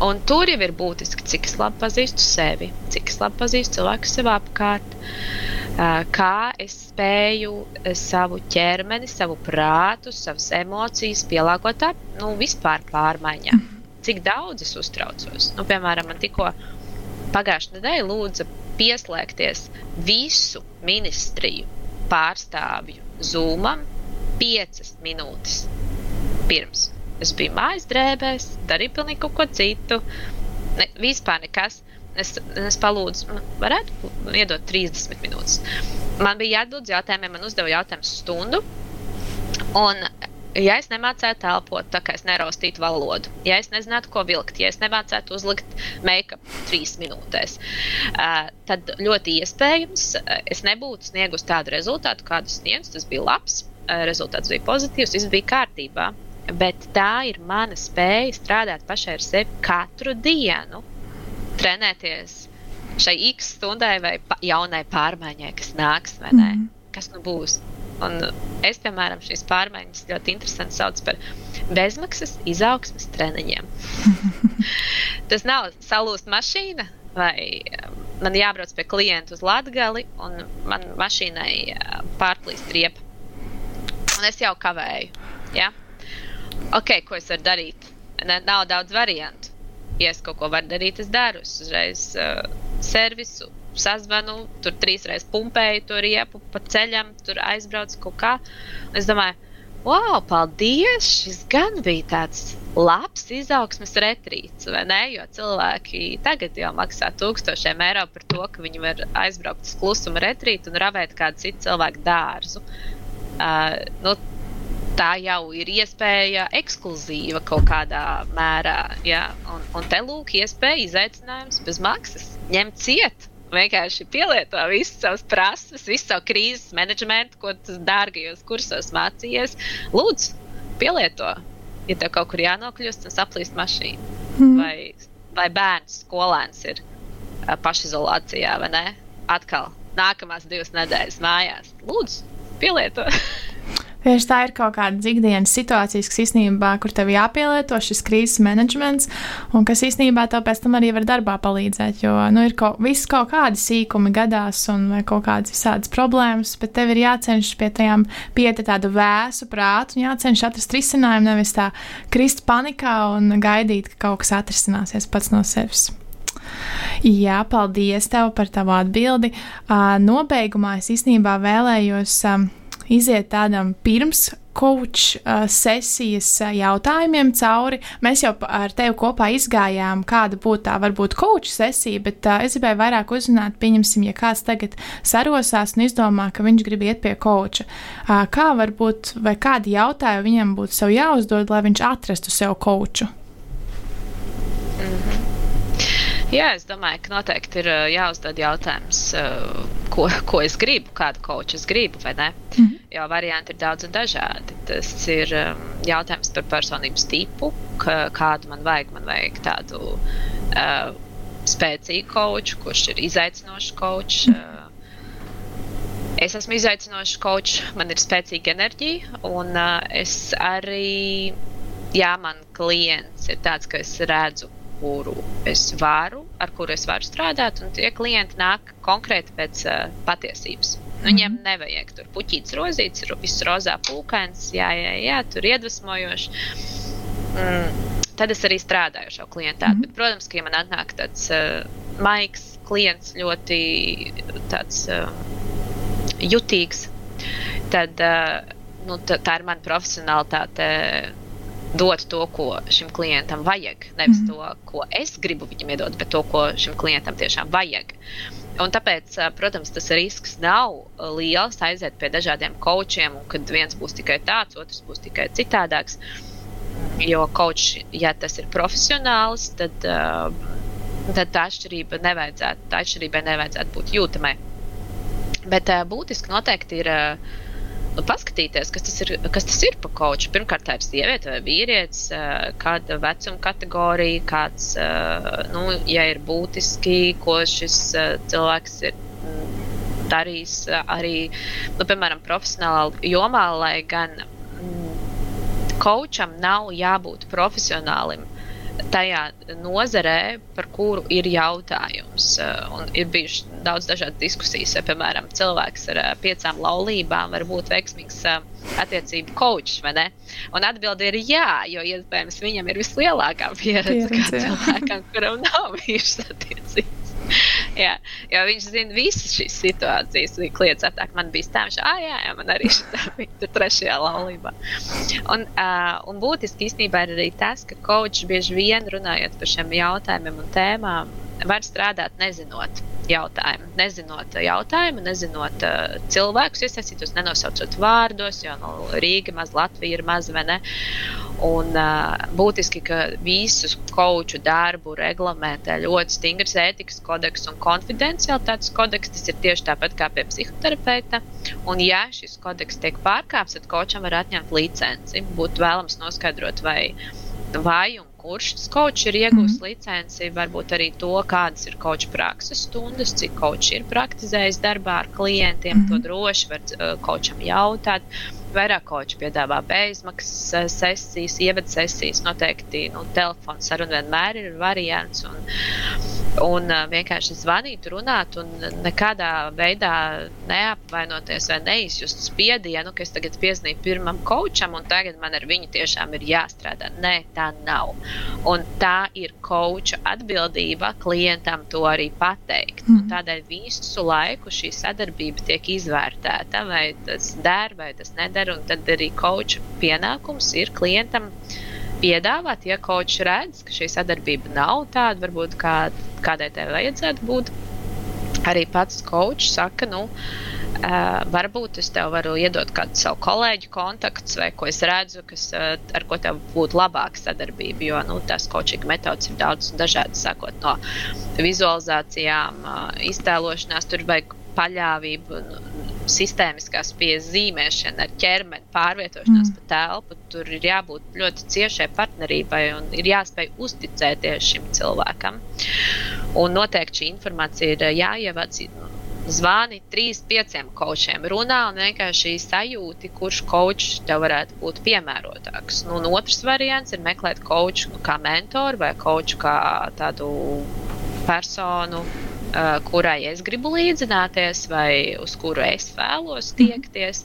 Un tur jau ir būtiski, cik es labi pazīstu sevi, cik es labi pazīstu cilvēku sev apkārt, kā es spēju savu ķermeni, savu prātu, savas emocijas pielāgot ap, nu, vispār pārmaiņām. Cik daudz es uztraucos. Nu, piemēram, man tikko pagājušajā nedēļā lūdza pieslēgties visu ministriju pārstāvju zūmam piecas minūtes pirms Es biju mājas drēbēs, darīju pilnīgi kaut ko citu. Ne, vispār nekas. Es, es palūdzu, varētu iedot 30 minūtes. Man bija jāatbild uz jautājumiem, man uzdeva jautājumus stundu. Un, ja es nemācētu telpot, tā kā es neraustītu valodu, ja es nezinātu, ko vilkt, ja es nemācētu uzlikt make-up trīs minūtēs, tad ļoti iespējams es nebūtu sniegusi tādu rezultātu, kādu sniedzu. Tas bija labs, rezultāts bija pozitīvs, viss bija kārtībā bet tā ir mana spēja strādāt pašai ar sevi katru dienu, trenēties šai x stundai vai jaunai pārmaiņai, kas nāks, vai ne? Mm. Kas nu būs? Un es, piemēram, šīs pārmaiņas ļoti interesanti saucu par bezmaksas izaugsmes treniņiem. Tas nav salūst mašīna, vai man jābrauc pie klienta uz Latgali, un man mašīnai pārplīst riepa. Un es jau kavēju. Ja? Ok, ko es varu darīt? Ne, nav daudz variantu. Ja es kaut ko varu darīt, es daru. Es uzreiz uh, servisu sazvanu, tur trīs reizes pumpēju to riepu pa ceļam, tur aizbraucu kaut kā. Un es domāju, wow, paldies! Šis gan bija tāds labs izaugsmes retrīts, vai ne? Jo cilvēki tagad jau maksā tūkstošiem eiro par to, ka viņi var aizbraukt uz klusuma retrītu un ravēt kādu citu cilvēku dārzu. Uh, nu, tā jau ir iespēja ekskluzīva kaut kādā mērā. Ja? Un, un te lūk, iespēja izaicinājums bez maksas. Ņemt ciet, vienkārši pielieto visas savas prasības, visu savu krīzes menedžmentu, ko tu dārgajos kursos mācījies. Lūdzu, pielieto. Ja tev kaut kur jānokļūst, tad aplīst mašīna. Mm. Vai, vai bērns, skolēns ir pašizolācijā vai ne? Atkal nākamās divas nedēļas mājās. Lūdzu, pielieto. Tieši tā ir kaut kāda ikdienas situācijas, kas īstenībā, kur tev jāpielieto šis krīzes menedžments, un kas īstenībā tev pēc tam arī var darbā palīdzēt. Jo nu, ir kaut, viss kaut kādi sīkumi gadās, un kaut kādas visādas problēmas, bet tev ir jācenšas pie tajām pieti tādu vēsu prātu, un jācenšas atrast risinājumu, nevis tā krist panikā un gaidīt, ka kaut kas atrisināsies pats no sevis. Jā, paldies tev par tavu atbildi. Nobeigumā es īstenībā vēlējos iziet tādam pirms coach uh, sesijas uh, jautājumiem cauri. Mēs jau ar tevi kopā izgājām, kāda būtu tā varbūt coach sesija, bet uh, es gribēju vairāk uzzināt, pieņemsim, ja kāds tagad sarosās un izdomā, ka viņš grib iet pie coacha. Uh, kā varbūt, vai kādi jautājumi viņam būtu sev jāuzdod, lai viņš atrastu sev coachu? Mm -hmm. Jā, es domāju, ka noteikti ir jāuzdod jautājums, ko, ko es gribu, kādu koču es gribu? Mm -hmm. Jo varianti ir daudz un dažādi. Tas ir jautājums par personības tipu, kādu man vajag. Man vajag tādu uh, spēcīgu koču, kurš ir izaicinošs kočs. Mm -hmm. Es esmu izaicinošs kočs, man ir spēcīga enerģija, un uh, es arī, jā, man klients ir tāds, ka es redzu kuru es varu, ar kuru es varu strādāt, un tie klienti nāk konkrēti pēc uh, patiesības. Nu, viņiem mhm. nevajag tur puķītas rozītas, viss rozā pūkains, jā, jā, jā, tur iedvesmojoši. Mm, tad es arī strādāju ar šo klientu. Mm -hmm. Bet, protams, ka ja man atnāk tāds uh, maigs klients, ļoti tāds, uh, jutīgs, tad uh, nu, tā ir mana profesionālitāte dot to, ko šim klientam vajag. Nevis mm. to, ko es gribu viņam iedot, bet to, ko šim klientam tiešām vajag. Un tāpēc, protams, tas risks nav liels aiziet pie dažādiem kočiem, un kad viens būs tikai tāds, otrs būs tikai citādāks. Jo kočs, ja tas ir profesionāls, tad, tad tā atšķirība nevajadzētu, tā atšķirībai nevajadzētu būt jūtamai. Bet būtiski noteikti ir paskatīties, kas tas ir, kas tas ir par koču. Pirmkārt, tā ir sieviete vai vīrietis, kāda vecuma kategorija, kāds, nu, ja ir būtiski, ko šis cilvēks ir mm, darījis arī, nu, piemēram, profesionālā jomā, lai gan kočam mm, nav jābūt profesionālim tajā nozarē, par kuru ir jautājums. Un ir bijušas daudz dažādu diskusijas. Piemēram, cilvēks ar piecām laulībām var būt veiksmīgs attiecību kočs? Un atbilde ir jā, jo iespējams viņam ir vislielākā pieredze, pieredze cilvēkam, kuram nav bijušas attiecības. Jā, jo viņš zina visas šīs situācijas. Viņa kliedz apkārt, man bija tā, ah, jā, jā, man arī tā bija tur trešajā laulībā. Un, uh, un būtiski īstenībā ir arī tas, ka kočs bieži vien runājot par šiem jautājumiem un tēmām, var strādāt nezinot jautājumu. Nezinot jautājumu, nezinot uh, cilvēkus, iesaistītos, nenosaucot vārdos, jo nu, Rīga maz Latvija ir maza vai ne. Un uh, būtiski, ka visu koču darbu reglamentē ļoti stingrs ētikas kodeks un konfidencialitātes kodeks. Tas ir tieši tāpat kā pie psihoterapeita. Un, ja šis kodeks tiek pārkāpts, tad kočam var atņemt licenci. Būtu vēlams noskaidrot, vai vājums kurš kočs ir iegūmis mm -hmm. licenci, varbūt arī to, kādas ir koča prakses stundas, cik kočs ir praktizējis darbā ar klientiem. Mm -hmm. To droši var uh, kočam jautāt. Vairāk koči piedāvā bezmaksas sesijas, ievad sesijas. Noteikti nu, telefona saruna vienmēr ir variants. Un, un vienkārši zvanīt, runāt un nekādā veidā neapvainoties vai neizjust spiedienu, ka es tagad piezvanīju pirmam kočam un tagad man ar viņu tiešām ir jāstrādā. Nē, tā nav. Un tā ir koča atbildība klientam to arī pateikt. Mm. Un tādēļ visu laiku šī sadarbība tiek izvērtēta, vai tas der vai tas neder, un tad arī koča pienākums ir klientam piedāvāt, ja kočs redz, ka šī sadarbība nav tāda, varbūt kā, kādai tai vajadzētu būt. Arī pats kočs saka, nu, Uh, varbūt es tev varu iedot kādu savu kolēģu kontaktu, vai ko es redzu, kas, uh, ar ko tev būtu labāka sadarbība. Jo nu, tās coaching metodas ir daudz un dažādas, sākot no vizualizācijām, uh, iztēlošanās, tur vajag paļāvību, sistēmiskās piezīmēšana ar ķermeni, pārvietošanās mm. pa telpu. Tur ir jābūt ļoti ciešai partnerībai un ir jāspēj uzticēties šim cilvēkam. Un noteikti šī informācija ir jāievāc. Zvani trīs, pieciem kočiem, runā un vienkārši sajūti, kurš kočs tev varētu būt piemērotāks. Nu, un otrs variants ir meklēt koču kā mentoru vai koču kā tādu personu, kurai es gribu līdzināties, vai uz kuru es vēlos mhm. tiekties.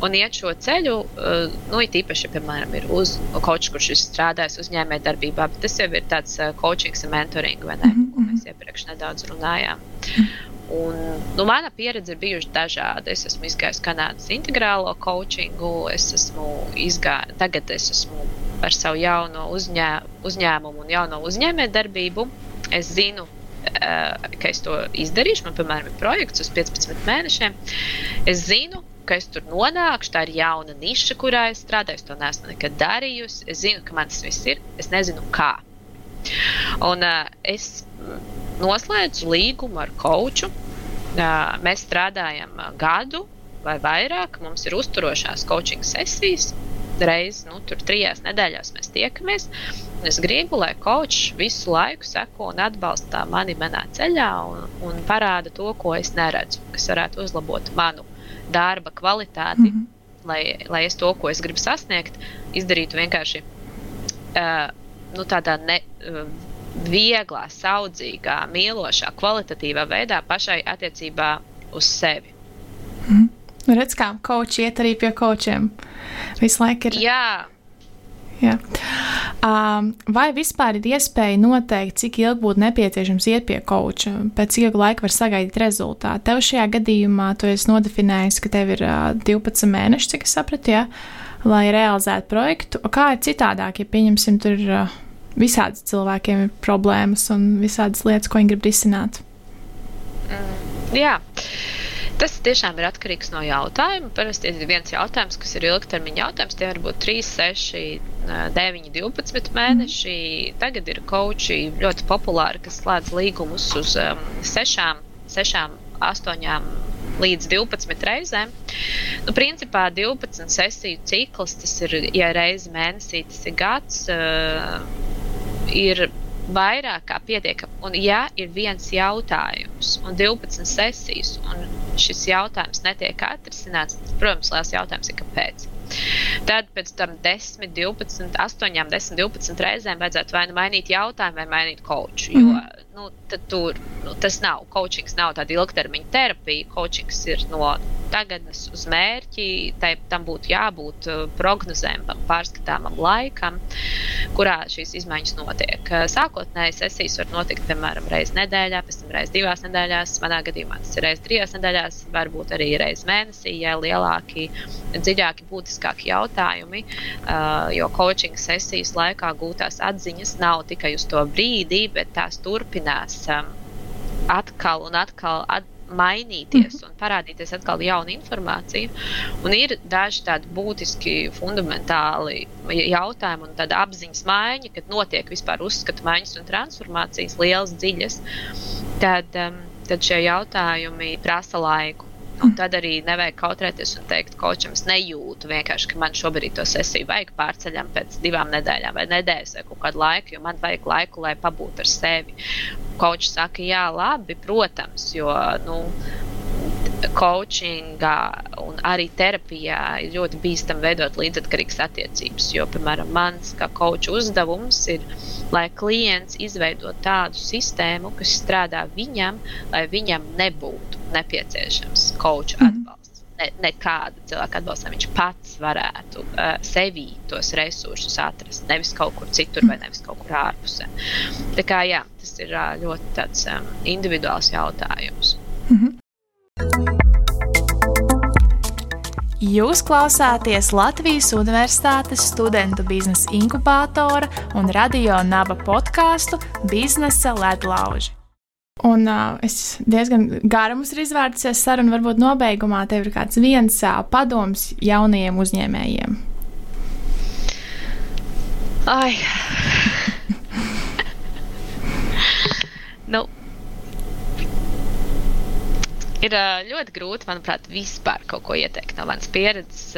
Un iet šo ceļu, uh, nu, it īpaši, piemēram, ir uz kaut kurš ir strādājis uzņēmējdarbībā, bet tas jau ir tāds uh, coaching un mentoring, vai ne, ko mēs iepriekš nedaudz runājām. Un, nu, mana pieredze ir bijusi dažāda. Es esmu izgājis Kanādas integrālo coachingu, es esmu izgājis, tagad es esmu ar savu jauno uzņē, uzņēmumu un jauno uzņēmējdarbību. Es zinu, Eh, ka es to izdarīšu. Man, piemēram, ir projekts uz 15 mēnešiem. Es zinu, ka es tur nonākšu. Tā ir jauna niša, kurā es strādāju. Es to neesmu nekad darījusi. Es zinu, ka man tas viss ir. Es nezinu, kā. Un uh, es noslēdzu līgumu ar koču. Uh, mēs strādājam gadu vai vairāk. Mums ir uzturošās coaching sesijas reizes, nu, tur trijās nedēļās mēs tiekamies. Es gribu, lai kočs visu laiku seko un atbalsta mani manā ceļā un, un parāda to, ko es neredzu, kas varētu uzlabot manu darba kvalitāti, mm -hmm. lai, lai es to, ko es gribu sasniegt, izdarītu vienkārši uh, nu, tādā ne. Uh, vieglā, saudzīgā, mīlošā, kvalitatīvā veidā pašai attiecībā uz sevi. Mm. Redz, kā koči iet arī pie kočiem. Visu laiku ir. Jā. Jā. Um, vai vispār ir iespēja noteikt, cik ilgi būtu nepieciešams iet pie koča, pēc cik laika var sagaidīt rezultātu? Tev šajā gadījumā tu esi nodefinējis, ka tev ir uh, 12 mēneši, cik es sapratu, ja, lai realizētu projektu. Kā ir citādāk, ja pieņemsim, tur ir uh, visādi cilvēkiem ir problēmas un visādas lietas, ko viņi grib risināt? Mm, jā. Tas tiešām ir atkarīgs no jautājuma. Parasti ir viens jautājums, kas ir ilgtermiņa jautājums. Tie var būt 3, 6, 9, 12 mēneši. Tagad ir koči ļoti populāri, kas slēdz līgumus uz um, 6, 6, 8 līdz 12 reizēm. Nu, principā 12 sesiju cikls, tas ir, ja reizi mēnesī tas ir gads, uh, ir vairāk kā pietiekami. Un, ja ir viens jautājums un 12 sesijas, un šis jautājums netiek atrisināts, tad, protams, liels jautājums ir, kāpēc. Tad pēc tam 10, 12, 8, 10, 12 reizēm vajadzētu vai nu mainīt jautājumu, vai mainīt koču. Mm -hmm. Nu, tur nu, tas nav. Coachings nav tāda ilgtermiņa terapija. Coachings ir no tagadnes uz mērķi. Tai, tam būtu jābūt uh, prognozējumam, pārskatāmam laikam, kurā šīs izmaiņas notiek. Uh, sākotnēji sesijas var notikt, piemēram, reizes nedēļā, pēc tam reizes divās nedēļās. Manā gadījumā tas ir reizes trijās nedēļās, varbūt arī reizes mēnesī, ja lielāki, dziļāki, būtiskāki jautājumi. Uh, jo coaching sesijas laikā gūtās atziņas nav tikai uz to brīdi, bet tās turpinās. Um, atkal un atkal at, mainīties mhm. un parādīties atkal jauna informācija. Un ir daži tādi būtiski, fundamentāli jautājumi un tāda apziņas maiņa, kad notiek vispār uzskatu maiņas un transformācijas, lielas, dziļas. Tad, um, tad šie jautājumi prasa laiku. Un tad arī nevajag kautrēties un teikt, kočam es nejūtu vienkārši, ka man šobrīd to sesiju vajag pārceļam pēc divām nedēļām vai nedēļas vai kaut kādu laiku, jo man vajag laiku, lai pabūtu ar sevi. Kočs saka, jā, labi, protams, jo, nu, coachingā un arī terapijā ir ļoti bīstami veidot līdzatkarīgas attiecības. Jo, piemēram, mans kā koča uzdevums ir, lai klients izveido tādu sistēmu, kas strādā viņam, lai viņam nebūtu nepieciešams koča mm. atbalsts. Ne, nekāda cilvēka atbalsts, viņš pats varētu uh, sevī tos resursus atrast. Nevis kaut kur citur vai nevis kaut kur ārpusē. Tā kā jā, tas ir uh, ļoti tāds, um, individuāls jautājums. Mm -hmm. Jūs klausāties Latvijas Universitātes studentu biznesa inkubātora un radio naba podkāstu Biznesa ledlauži. Un uh, es diezgan gari mums ir izvērtusies saruna. Varbūt nobeigumā tev ir kāds viens uh, padoms jaunajiem uzņēmējiem. Ai. nu, ir ļoti grūti, manuprāt, vispār kaut ko ieteikt no manas pieredzes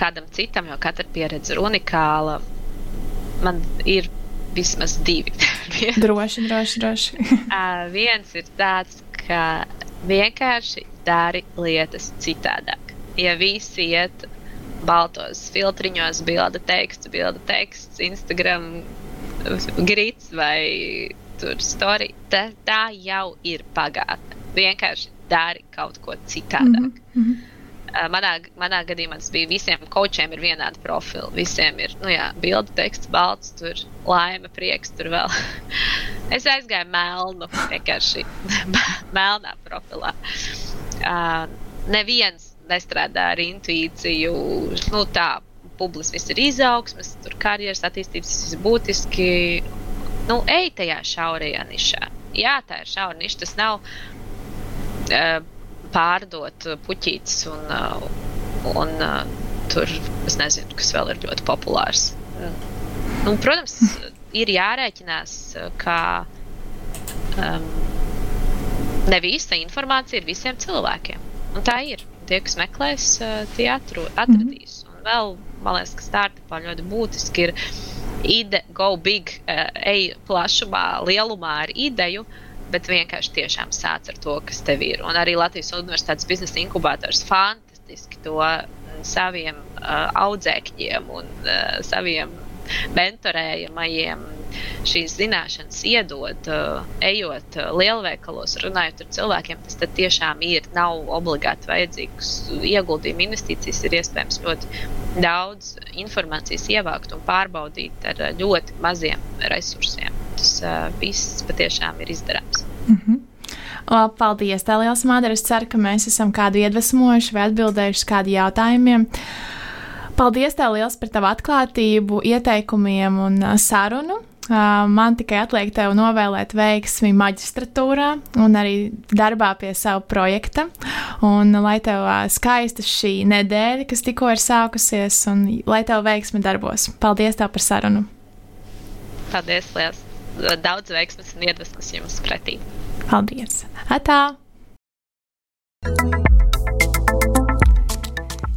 kādam citam, jo katra pieredze ir unikāla. Man ir vismaz divi. droši, droši, droši. uh, viens ir tāds, ka vienkārši dari lietas citādāk. Ja visi iet baltos filtriņos, bilda teksts, bilda teksts, Instagram grīts vai tur story, tā, tā jau ir pagātne. Vienkārši dari kaut ko citādāk. Mm -hmm. Eh, manā, manā gadījumā tas bija visiem kočiem ir vienādi profili. Visiem ir, nu bilde, teksts, balts, tur laime, prieks, tur vēl. es aizgāju melnu, vienkārši melnā profilā. Uh, neviens nestrādā ar intuīciju, nu tā, publis viss ir izaugsmes, tur karjeras attīstības, tas ir būtiski. Nu, ej tajā šaurajā nišā. Jā, tā ir šaura niša, tas nav. Uh, pārdot puķītes un, uh, un uh, tur es nezinu, kas vēl ir ļoti populārs. Nu, protams, ir jārēķinās, ka um, ne visa informācija ir visiem cilvēkiem. Un tā ir. Tie, kas meklēs, uh, tie atru, atradīs. Un vēl, man liekas, ka startupā ļoti būtiski ir ide, go big, ej plašumā, lielumā ar ideju. Uh, bet vienkārši tiešām sāc ar to, kas tev ir. Un arī Latvijas Universitātes biznesa inkubators fantastiski to mm, saviem uh, audzēkņiem un uh, saviem mentorējamajiem šīs zināšanas iedod, uh, ejot lielveikalos, runājot ar cilvēkiem. Tas tiešām ir. Nav obligāti vajadzīgs ieguldījuma investīcijas. Ir iespējams ļoti daudz informācijas ievākt un pārbaudīt ar ļoti maziem resursiem tas uh, viss patiešām ir izdarāms. Mm -hmm. Paldies, tev liels, Mādara. Es ceru, ka mēs esam kādu iedvesmojuši vai atbildējuši uz kādiem jautājumiem. Paldies, tev liels par tavu atklātību, ieteikumiem un uh, sarunu. Uh, man tikai atliek tev novēlēt veiksmi maģistratūrā un arī darbā pie sava projekta. Un lai tev skaista šī nedēļa, kas tikko ir sākusies, un lai tev veiksmi darbos. Paldies tev par sarunu! Paldies, liels! Daudz veiksmes un iedvesmas jums pretī. Paldies! Atā!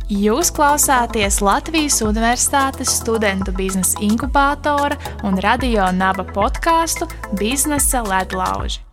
Jūs klausāties Latvijas Universitātes studentu biznesa inkubātora un radio naba podkāstu Biznesa ledlauži.